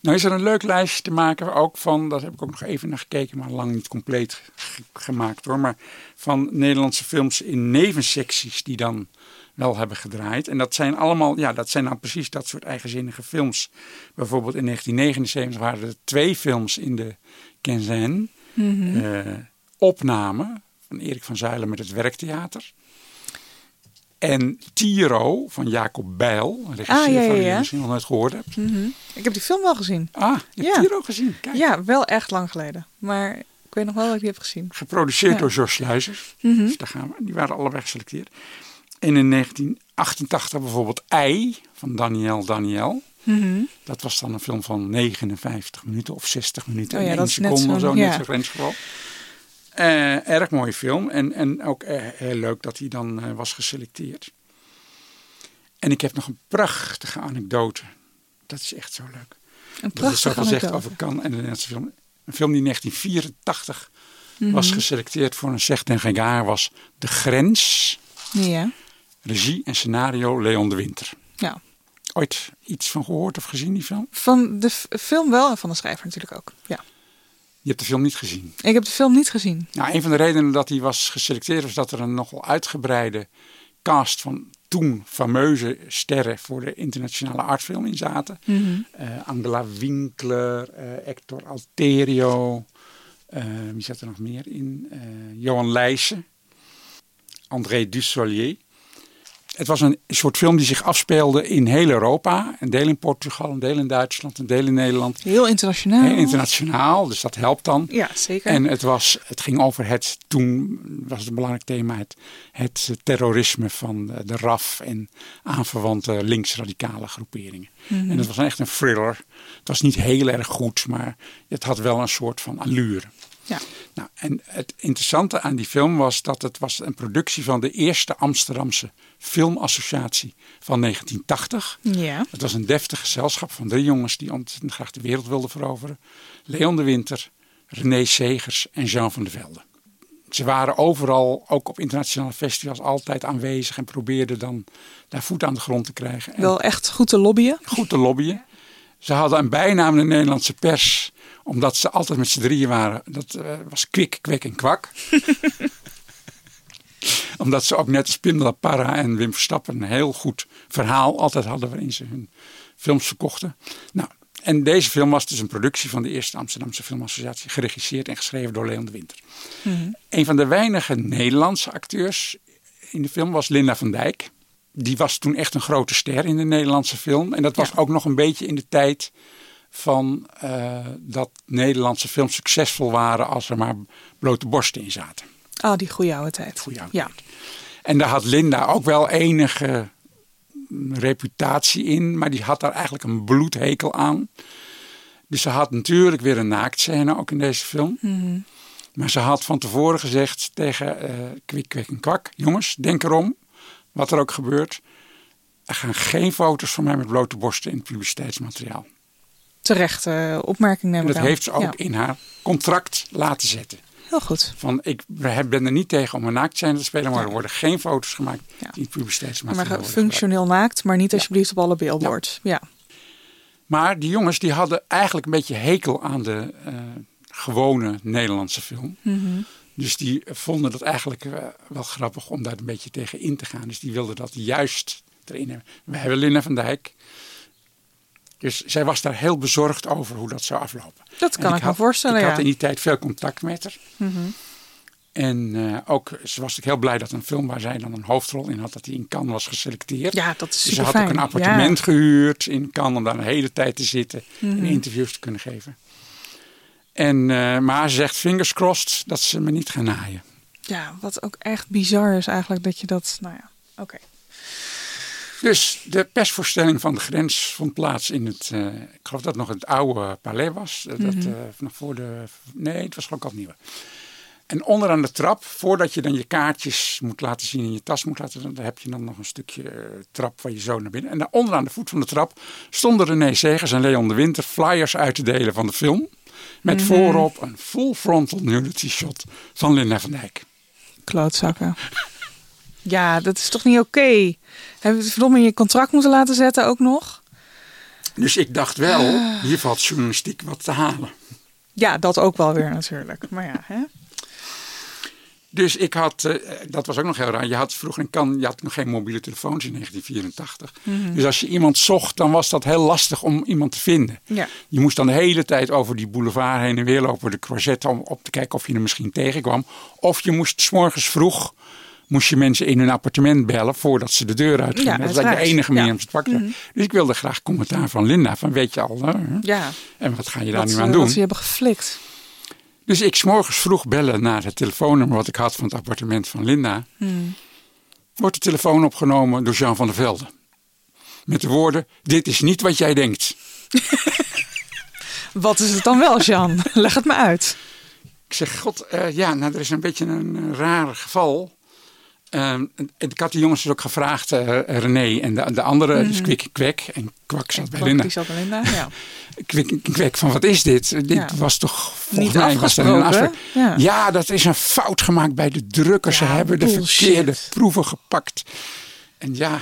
Nou is er een leuk lijstje te maken ook van, daar heb ik ook nog even naar gekeken, maar lang niet compleet ge- gemaakt hoor. Maar van Nederlandse films in nevensecties die dan wel hebben gedraaid. En dat zijn allemaal, ja, dat zijn dan precies dat soort eigenzinnige films. Bijvoorbeeld in 1979 waren er twee films in de Kenzen. eh, opname van Erik van Zuilen met het Werktheater. En Tiro van Jacob Bijl, een regisseur Ah, ja, ja, van wie je misschien nog nooit gehoord hebt. Ik heb die film wel gezien. Ah, je hebt. Tiro gezien. Kijk. Ja, wel echt lang geleden. Maar ik weet nog wel dat ik die heb gezien. Geproduceerd door George Sluizers. Mhm. Dus daar gaan we. Die waren allebei geselecteerd. En in 1988 bijvoorbeeld Ei van Daniel Daniel. Mhm. Dat was dan een film van 59 minuten of 60 minuten. Oh ja, en dat seconde of zo, net grensgeval. Eh, erg mooie film. En, en ook eh, heel leuk dat hij dan eh, was geselecteerd. En ik heb nog een prachtige anekdote. Dat is echt zo leuk. Een Dat is prachtige zoveel zegt anekdote. over Cannes en de Nederlandse film. Een film die in 1984 was Mhm. geselecteerd voor een Zegt en Gegaar was De Grens. Ja. Regie en scenario Leon de Winter. ja. Ooit iets van gehoord of gezien die film? Van de film wel en van de schrijver natuurlijk ook. Ja. Je hebt de film niet gezien. Ik heb de film niet gezien. Nou, een van de redenen dat hij was geselecteerd was dat er een nogal uitgebreide cast van toen fameuze sterren voor de internationale artfilm in zaten. Mhm. Eh, Angela Winkler, eh, Hector Alterio, eh, wie zat er nog meer in? Johan Leijsen, André Dussolier. Het was een soort film die zich afspeelde in heel Europa. Een deel in Portugal, een deel in Duitsland, een deel in Nederland. Heel internationaal. Heel internationaal, dus dat helpt dan. Ja, zeker. En het, was, het ging over het, toen was het een belangrijk thema, het, het terrorisme van de, de RAF en aanverwante linksradicale groeperingen. Mhm. En het was echt een thriller. Het was niet heel erg goed, maar het had wel een soort van allure. Ja. Nou, en het interessante aan die film was dat het was een productie van de eerste Amsterdamse filmassociatie van 1980. Ja. Het was een deftig gezelschap van drie jongens die ontzettend graag de wereld wilden veroveren. Leon de Winter, René Segers en Jean van der Velde. Ze waren overal, ook op internationale festivals, altijd aanwezig en probeerden dan daar voet aan de grond te krijgen. En Wel echt goed te lobbyen. goed te lobbyen. Ze hadden een bijnaam in de Nederlandse pers, omdat ze altijd met z'n drieën waren. Dat eh, was Kwik, Kwek en Kwak. omdat ze ook net als Pim La Parra en Wim Verstappen een heel goed verhaal altijd hadden waarin ze hun films verkochten. Nou, en deze film was dus een productie van de eerste Amsterdamse Filmassociatie, geregisseerd en geschreven door Leon de Winter. Een van de weinige Nederlandse acteurs in de film was Linda van Dijk. Die was toen echt een grote ster in de Nederlandse film. En dat was ook nog een beetje in de tijd van eh, dat Nederlandse films succesvol waren als er maar blote borsten in zaten. Ah, die goede oude tijd. Goeie oude ja. En daar had Linda ook wel enige reputatie in, maar die had daar eigenlijk een bloedhekel aan. Dus ze had natuurlijk weer een naaktscène ook in deze film. Mhm. Maar ze had van tevoren gezegd tegen eh Kwik, Kwik en Kwak: jongens, denk erom, wat er ook gebeurt. Er gaan geen foto's van mij met blote borsten in het publiciteitsmateriaal. Terecht eh, opmerking neem En ik dat aan. heeft ze ook Ja. in haar contract laten zetten. Heel goed. Van, ik ben er niet tegen om een naaktscène te spelen, maar er worden geen foto's gemaakt die het Maar publiciteitsmateriaal maar gebruikt. functioneel naakt, maar niet alsjeblieft op alle billboards. Ja. Maar die jongens die hadden eigenlijk een beetje hekel aan de eh, gewone Nederlandse film. Mhm. Dus die vonden dat eigenlijk eh, wel grappig om daar een beetje tegen in te gaan. Dus die wilden dat juist erin hebben. We hebben Linda van Dijk. Dus zij was daar heel bezorgd over hoe dat zou aflopen. Dat kan ik, me had- voorstellen, Ik ja. had in die tijd veel contact met haar. Mhm. En eh, ook, ze was natuurlijk heel blij dat een film waar zij dan een hoofdrol in had, dat die in Cannes was geselecteerd. Ja, dat is Dus ze had ook een appartement gehuurd in Cannes om daar een hele tijd te zitten en Mhm. interviews te kunnen geven. En, eh, maar ze zegt fingers crossed dat ze me niet gaan naaien. Ja, wat ook echt bizar is eigenlijk dat je dat, nou ja, oké. Dus de persvoorstelling van de grens vond plaats in het, uh, ik geloof dat het nog het oude palais was. Uh, dat, uh, nog voor de, nee, het was gewoon al nieuwe. En onderaan de trap, voordat je dan je kaartjes moet laten zien in je tas moet laten, dan heb je dan nog een stukje trap van je zo naar binnen. En daar onderaan de voet van de trap stonden René Segers en Leon de Winter flyers uit te delen van de film. Met mm -hmm. voorop een full frontal nudity shot van Linda van Dijk. Klootzakken. Ja, dat is toch niet oké? Okay? Heb je het verdomme in je contract moeten laten zetten ook nog? Dus ik dacht wel, hier valt journalistiek wat te halen. Ja, dat ook wel weer natuurlijk. Maar ja, hè? Dus ik had, uh, dat was ook nog heel raar. Je had vroeger in kan, je had nog geen mobiele telefoons in 1984. Mm -hmm. Dus als je iemand zocht, dan was dat heel lastig om iemand te vinden. Ja. Je moest dan de hele tijd over die boulevard heen en weer lopen, de croisette, om op te kijken of je er misschien tegenkwam. Of je moest s morgens vroeg moest je mensen in hun appartement bellen voordat ze de deur uit gingen. Ja, dat was de enige manier om ze te pakken. Mhm. Dus ik wilde graag commentaar van Linda. Van weet je al, uh, ja. en wat ga je daar wat, nu aan doen? Wat ze hebben geflikt. Dus ik s'morgens vroeg bellen naar het telefoonnummer wat ik had van het appartement van Linda. Hmm. Wordt de telefoon opgenomen door Jean van der Velde. Met de woorden, dit is niet wat jij denkt. wat is het dan wel, Jean? Leg het me uit. Ik zeg, god, uh, ja, nou, er is een beetje een, een raar geval. Um, ik had die jongens dus ook gevraagd, uh, René en de, de andere, mm. dus Kwik Kwek en Kwak zat en bij Kwak, Linda. Die zat bij Linda, ja. Kwik Kwek van wat is dit? Dit Ja. was toch volgens Niet mij was een afspraak. ja. Ja, dat is een fout gemaakt bij de drukker. Ze hebben de verkeerde proeven gepakt. En ja,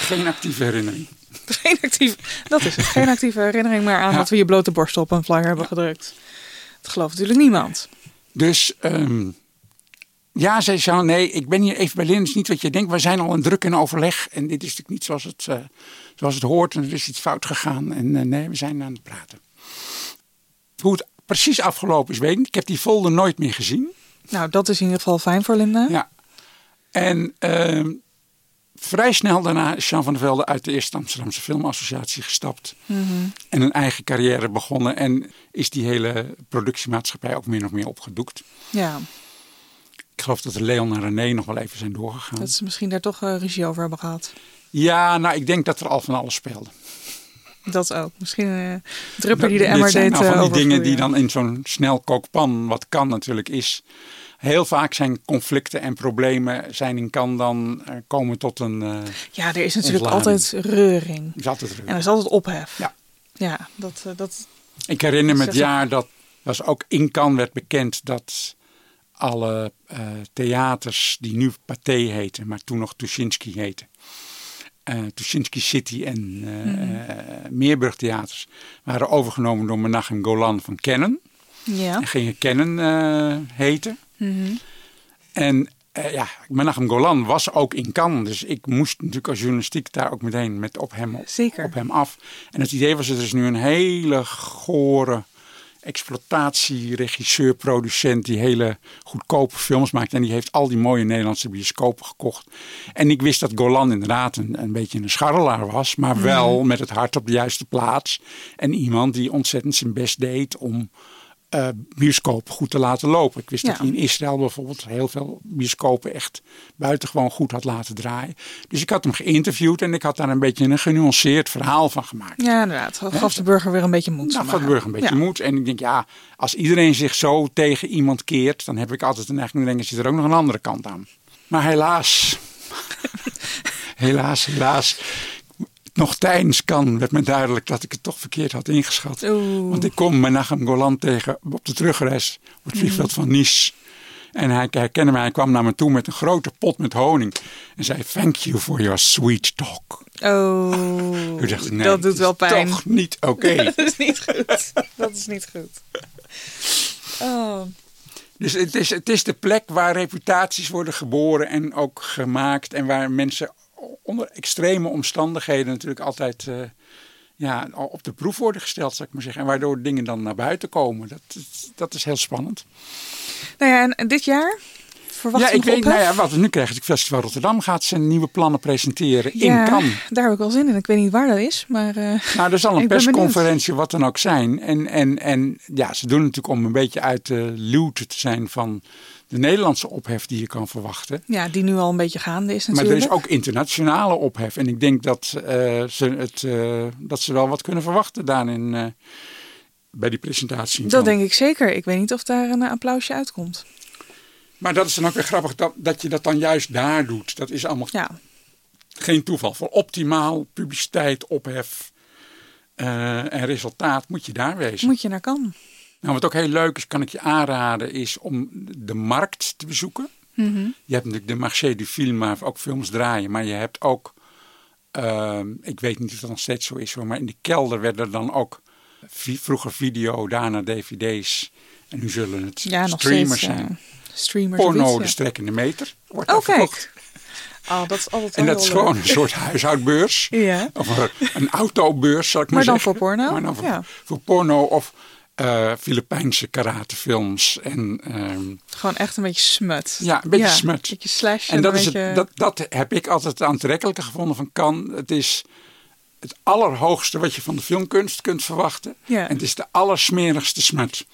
geen actieve herinnering. Geen actieve, dat is het. Geen actieve herinnering meer aan dat we je blote borstel op een flyer hebben gedrukt. Dat gelooft natuurlijk niemand. Dus ehm, ja, zei Jean, nee, ik ben hier even bij Lin. Het is niet wat je denkt. We zijn al in druk en overleg. En dit is natuurlijk niet zoals het, eh, zoals het hoort. En er is iets fout gegaan. En eh, nee, we zijn aan het praten. Hoe het precies afgelopen is, weet ik niet. Ik heb die folder nooit meer gezien. Nou, dat is in ieder geval fijn voor Linda. Ja. En ehm, vrij snel daarna is Jean van der Velde uit de Eerste Amsterdamse Filmassociatie gestapt. Mhm. En een eigen carrière begonnen. En is die hele productiemaatschappij ook min of meer opgedoekt. Ja, Ik geloof dat Leon en René nog wel even zijn doorgegaan. dat ze misschien daar toch eh, regie over hebben gehad. Ja, nou ik denk dat er al van alles speelde. Dat ook. Misschien een drupper die de Dit emmer zijn deed nou van eh, die dingen die dan in zo'n snelkookpan, wat kan natuurlijk is. Heel vaak zijn conflicten en problemen zijn in kan dan eh, komen tot een... eh Ja, er is natuurlijk ontlading. altijd reuring. is altijd druk. En er is altijd ophef. Ja. Ja, dat, eh, dat Ik herinner me het jaar dat was ook in Cannes werd bekend dat alle eh, theaters die nu Pathé heten, maar toen nog Tuschinski heten. eh Tuschinski City en eh eh, Meerburg theaters waren overgenomen door Menachem Golan van Canon. ja. En gingen eh, heten. Mhm. En eh, ja, Menachem Golan was ook in Cannes. Dus ik moest natuurlijk als journalistiek daar ook meteen met op hem, op, Zeker. op hem af. En het idee was, er is nu een hele gore exploitatieregisseur, producent die hele goedkope films maakt. En die heeft al die mooie Nederlandse bioscopen gekocht. En ik wist dat Golan inderdaad een, een beetje een scharrelaar was. Maar wel met het hart op de juiste plaats. En iemand die ontzettend zijn best deed om eh bioscopen goed te laten lopen. Ik wist dat hij in Israël bijvoorbeeld heel veel bioscopen echt buitengewoon goed had laten draaien. Dus ik had hem geïnterviewd en ik had daar een beetje een genuanceerd verhaal van gemaakt. ja, inderdaad. Gaf de burger weer een beetje moed. Nou, van de burger een beetje Ja. moed. En ik denk, ja, als iedereen zich zo tegen iemand keert, dan heb ik altijd een te denken, zit er ook nog een andere kant aan. Maar helaas, helaas, helaas, nog tijdens kan werd me duidelijk dat ik het toch verkeerd had ingeschat. Oeh. Want ik kom Menachem Golan tegen op de terugreis op het vliegveld van Nice. En hij herkende mij, hij kwam naar me toe met een grote pot met honing. En zei, thank you for your sweet talk. Oh, dacht nee, dat doet wel pijn. toch niet oké. Dat is niet goed. Dat is niet goed. Oh, Dus het is, het is de plek waar reputaties worden geboren en ook gemaakt. En waar mensen onder extreme omstandigheden natuurlijk altijd eh, ja, op de proef worden gesteld, zou ik maar zeggen. En waardoor dingen dan naar buiten komen. Dat, dat is heel spannend. Nou ja, en- dit jaar verwacht Ja, ik weet, nou ja, wat nu krijgt het Festival Rotterdam gaat zijn nieuwe plannen presenteren in Cannes. daar heb ik wel zin in. Ik weet niet waar dat is, maar... eh, Nou, er zal een persconferentie, wat dan ook zijn. En, en, en ja, ze doen het natuurlijk om een beetje uit de luwte te zijn van de Nederlandse ophef die je kan verwachten. ja, die nu al een beetje gaande is Maar natuurlijk. er is ook internationale ophef. En ik denk dat, eh, ze, het, eh, dat ze wel wat kunnen verwachten daarin eh, bij die presentatie. Dat denk ik zeker. Ik weet niet of daar een applausje uitkomt. Maar dat is dan ook weer grappig dat, dat je dat dan juist daar doet. Dat is allemaal Ja, geen toeval. Voor optimaal publiciteit, ophef en resultaat moet je daar wezen. moet je naar kan. Nou, wat ook heel leuk is, kan ik je aanraden, is om de markt te bezoeken. Mhm. Je hebt natuurlijk de marché du film, waar ook films draaien. Maar je hebt ook, ehm, ik weet niet of dat nog steeds zo is hoor, maar in de kelder werden dan ook vroeger video, daarna dvd's. En nu zullen het Ja, streamers steeds. zijn. eh, streamers. Porno, de strekkende meter. Wordt Oh, kijk. Oh, dat is altijd En dat is gewoon leuk. een soort huishoudbeurs. Ja. Of een, autobeurs, zal ik maar, Maar dan zeggen. voor porno? Maar dan voor, Ja. voor porno of eh Filipijnse karatefilms. En, ehm, Gewoon echt een beetje smut. Ja, een beetje smut. Een beetje slash. en dat, een is beetje... het, dat, dat heb ik altijd het aantrekkelijke gevonden van Kan. Het is het allerhoogste wat je van de filmkunst kunt verwachten. Ja. En het is de allersmerigste smut.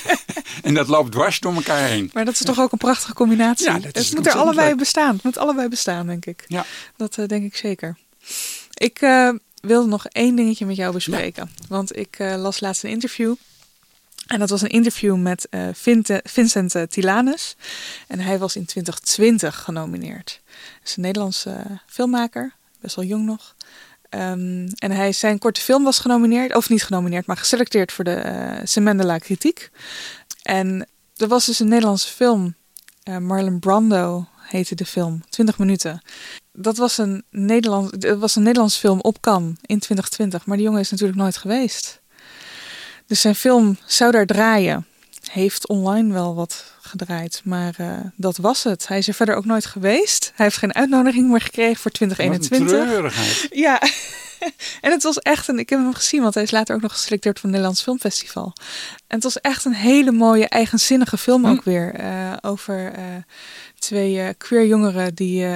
en dat loopt dwars door elkaar heen. Maar dat is toch ook een prachtige combinatie. Ja, dat is het moet er allebei leuk. bestaan. Het moet allebei bestaan, denk ik. Ja. Dat eh, denk ik zeker. Ik eh, wilde nog één dingetje met jou bespreken. Want ik las laatst een interview. En dat was een interview met eh, Vincent eh, Tilanus. En hij was in 2020 genomineerd. Hij is een Nederlandse eh, filmmaker. Best wel jong nog. Ehm, en hij, zijn korte film was genomineerd. Of niet genomineerd, maar geselecteerd voor de eh Semendela Kritiek. En er was dus een Nederlandse film. Marlon Brando heette de film. 20 minuten. Dat was een, Nederland, dat was een Nederlandse film op Cannes in 2020. Maar die jongen is natuurlijk nooit geweest. Dus zijn film zou daar draaien. Heeft online wel wat gedraaid. Maar eh, dat was het. Hij is er verder ook nooit geweest. Hij heeft geen uitnodiging meer gekregen voor Wat een 2021. treurigheid. Ja, en het was echt een. Ik heb hem gezien, want hij is later ook nog geselecteerd voor het Nederlands Filmfestival. En het was echt een hele mooie, eigenzinnige film ook weer. eh, over eh, twee queer jongeren die.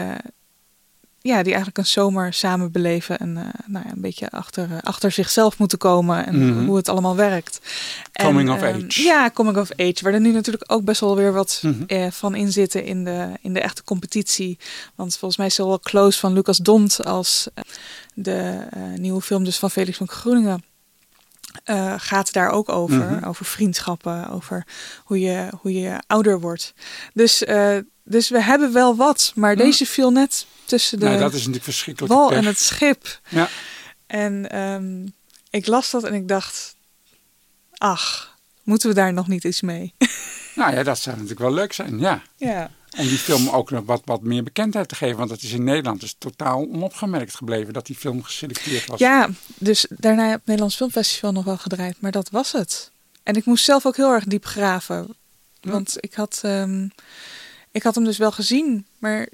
Ja, die eigenlijk een zomer samen beleven en eh, nou ja, een beetje achter, eh, achter zichzelf moeten komen en Mhm. hoe het allemaal werkt. Coming En, of ehm, age. Ja, coming of age. Waar er nu natuurlijk ook best wel weer wat Mhm. eh, van in zitten in de, in de echte competitie. Want volgens mij is zowel Close van Lucas Dont als de nieuwe film dus van Felix van Groeningen gaat daar ook over. Mhm. Over vriendschappen, over hoe je, hoe je ouder wordt. Dus, dus we hebben wel wat, maar Mhm. deze viel net tussen de Nou, dat is natuurlijk verschrikkelijk. wal en het schip. Ja. En ehm, ik las dat en ik dacht, ach, moeten we daar nog niet iets mee? Nou ja, dat zou natuurlijk wel leuk zijn, ja. ja. Om die film ook nog wat, wat meer bekendheid te geven. Want het is in Nederland dus totaal onopgemerkt gebleven dat die film geselecteerd was. Ja, dus daarna op het Nederlands Filmfestival nog wel gedraaid, maar dat was het. En ik moest zelf ook heel erg diep graven. Want ik had, ehm, ik had hem dus wel gezien, maar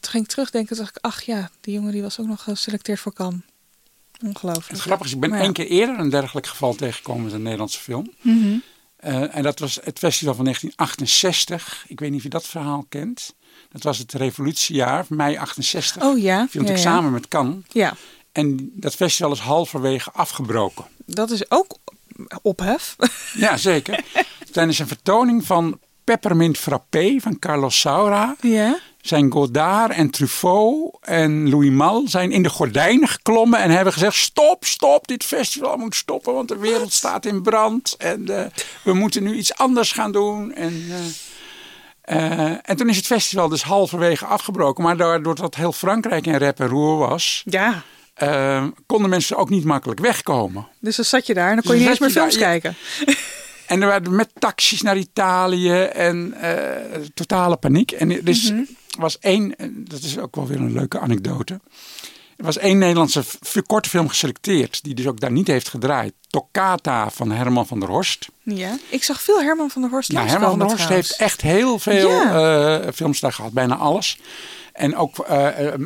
toen ging ik terugdenken, dacht ik, ach ja, die jongen die was ook nog geselecteerd voor Cannes. Ongelooflijk. Het grappige is, ik ben Maar ja. één keer eerder een dergelijk geval tegengekomen met een Nederlandse film. Mhm. Eh, en dat was het festival van 1968. Ik weet niet of je dat verhaal kent. Dat was het revolutiejaar, mei 68. Oh ja, Viel ja, ik ja. samen met Cannes. Ja, En dat festival is halverwege afgebroken. dat is ook ophef. Ja, zeker. Tijdens een vertoning van Peppermint Frappé van Carlos Saura ja. zijn Godard en Truffaut en Louis Mal zijn in de gordijnen geklommen en hebben gezegd: stop, stop, dit festival moet stoppen, want de wereld staat in brand en eh, we moeten nu iets anders gaan doen. En, eh, eh, en toen is het festival dus halverwege afgebroken, maar doordat dat heel Frankrijk in rep en roer was, Ja, konden mensen ook niet makkelijk wegkomen. dus dan zat je daar en dan kon je Dus niet eens meer je films daar, kijken. En er werden met taxis naar Italië en eh, totale paniek. En er is, Mhm. was één, eh, dat is ook wel weer een leuke anekdote. Er was één Nederlandse korte film geselecteerd, die dus ook daar niet heeft gedraaid. Toccata van Herman van der Horst. Ja, ik zag veel Herman van der Horst Ja, Herman van der Horst heeft echt heel veel Ja. eh, films daar gehad, bijna alles. En ook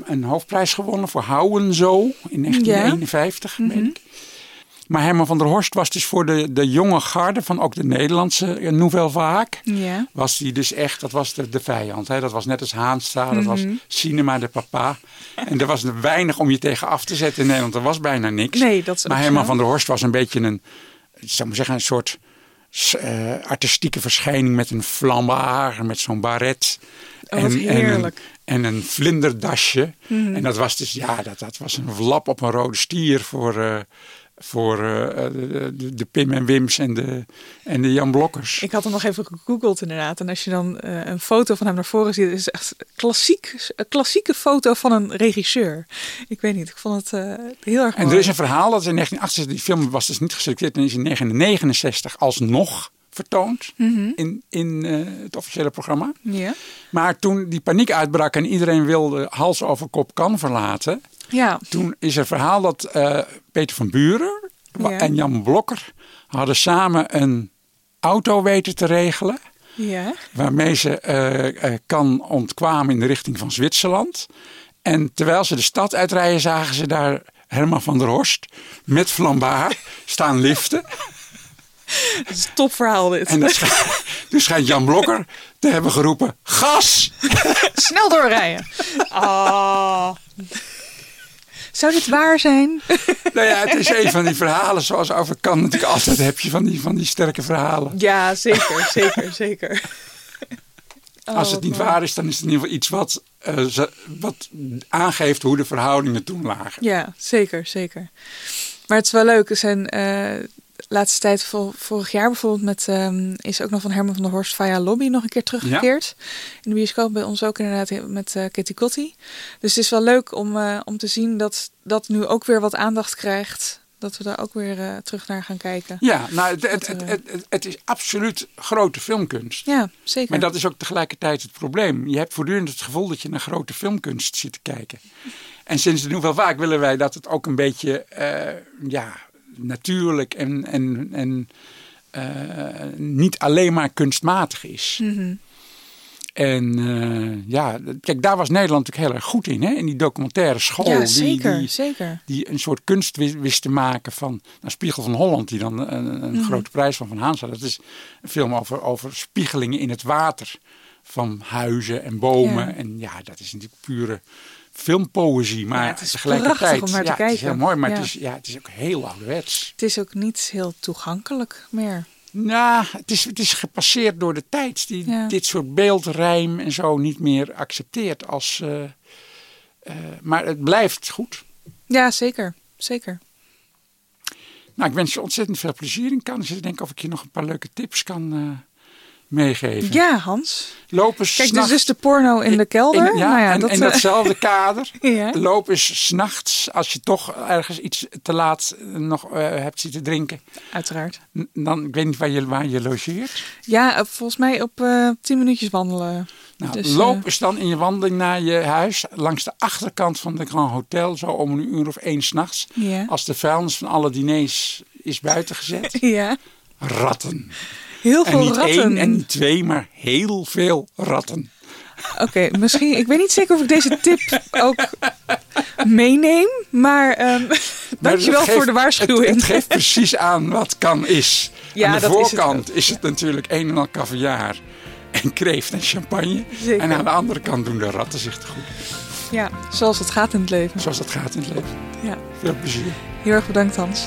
een- hoofdprijs gewonnen voor Houden Zo in 1951, Mhm. meen ik. Maar Herman van der Horst was dus voor de, de jonge garde van ook de Nederlandse eh, Nouvelle. Ja. Was die dus echt, dat was de, de vijand. Hè? Dat was net als Haanstra, dat was cinema de papa. En er was weinig om je tegen af te zetten in Nederland. Er was bijna niks. Nee, dat is maar Herman van der Horst was een beetje een, ik zou maar zeggen, een soort eh, artistieke verschijning met een flambard, met zo'n baret. Oh, en, heerlijk. En een, en een vlinderdasje. Mhm. En dat was dus, ja, dat, dat was een lap op een rode stier voor, eh, voor eh, de, de, de Pim en Wims en de, en de Jan Blokkers. Ik had hem nog even gegoogeld inderdaad. En als je dan eh, een foto van hem naar voren ziet, is het echt klassiek, een klassieke foto van een regisseur. Ik weet niet, ik vond het eh, heel erg En mooi. er is een verhaal dat in 1968, die film was dus niet geselecteerd en is in 1969 alsnog vertoond Mhm. in, in eh, het officiële programma. Maar toen die paniek uitbrak en iedereen wilde hals over kop kan verlaten, Ja. toen is er verhaal dat eh, Peter van Buren en Jan Blokker hadden samen een auto weten te regelen. Ja. Waarmee ze eh, kan ontkwamen in de richting van Zwitserland. En terwijl ze de stad uitrijden, zagen ze daar Herman van der Horst met flambard staan liften. Het is een topverhaal dit. En schijnt, dus schijnt Jan Blokker te hebben geroepen: gas! Snel doorrijden. Ah. Zou dit waar zijn? Nou ja, het is een van die verhalen zoals over kan natuurlijk altijd heb je van die, van die sterke verhalen. Ja, zeker, zeker, zeker. Oh, Als het niet waar is, dan is het in ieder geval iets wat, ze- wat aangeeft hoe de verhoudingen toen lagen. Ja, zeker, zeker. Maar het is wel leuk. Er zijn de laatste tijd, vol- vorig jaar bijvoorbeeld, met, ehm, is ook nog van Herman van der Horst via Lobby nog een keer teruggekeerd. In de bioscoop bij ons ook inderdaad met eh Katie Kotti. Dus het is wel leuk om, eh, om te zien dat dat nu ook weer wat aandacht krijgt. Dat we daar ook weer eh, terug naar gaan kijken. Ja, nou, het, het, het, is absoluut grote filmkunst. Ja, zeker. Maar dat is ook tegelijkertijd het probleem. Je hebt voortdurend het gevoel dat je naar grote filmkunst zit te kijken. En sinds de Nouvelle Vaak willen wij dat het ook een beetje ja, natuurlijk en, en, en eh, niet alleen maar kunstmatig is. Mhm. En eh, ja, kijk, daar was Nederland natuurlijk heel erg goed in. Hè? In die documentaire school. Ja, die- zeker, die, zeker. die een soort kunst wist, te maken van nou, Spiegel van Holland, die dan een, een Mhm. grote prijs van Van Haans had. Dat is een film over, over spiegelingen in het water van huizen en bomen. Ja. En ja, dat is natuurlijk pure filmpoëzie. Maar Ja, het is tegelijkertijd, prachtig om naar te ja, het is heel mooi, maar Ja. het, is, ja, het is ook heel ouderwets. Het is ook niet heel toegankelijk meer. Nou, het is, het is gepasseerd door de tijd. Die Ja. dit soort beeldrijm en zo niet meer accepteert als... eh, eh, maar het blijft goed. Ja, zeker. Zeker. Nou, ik wens je ontzettend veel plezier in Cannes. Ik denk of ik je nog een paar leuke tips kan eh, meegeven. Ja, Hans. Kijk, dus, dus de porno in de kelder. In, ja, nou ja, en, dat, in eh, datzelfde kader. Ja. Loop eens s'nachts, als je toch ergens iets te laat eh, nog eh, hebt zitten drinken. Uiteraard. Dan, ik weet niet waar je, waar je logeert. Ja, volgens mij op 10 minuutjes wandelen. Nou, Dus, loop eens dan in je wandeling naar je huis langs de achterkant van de Grand Hotel, zo om een uur of één s'nachts. Ja. Als de vuilnis van alle diners is buitengezet. Ja, Ratten. Heel En veel niet ratten. één en niet twee, maar heel veel ratten. Oké, misschien. Ik weet niet zeker of ik deze tip ook meeneem. Maar Maar dankjewel het voor de waarschuwing. Het, het geeft precies aan wat kan is. Ja, aan de dat is het voorkant is het, natuurlijk een en al caviar en kreeft en champagne. Zeker. En aan de andere kant doen de ratten zich te goed. Ja, zoals het gaat in het leven. Zoals dat gaat in het leven. Ja. Veel plezier. Heel erg bedankt, Hans.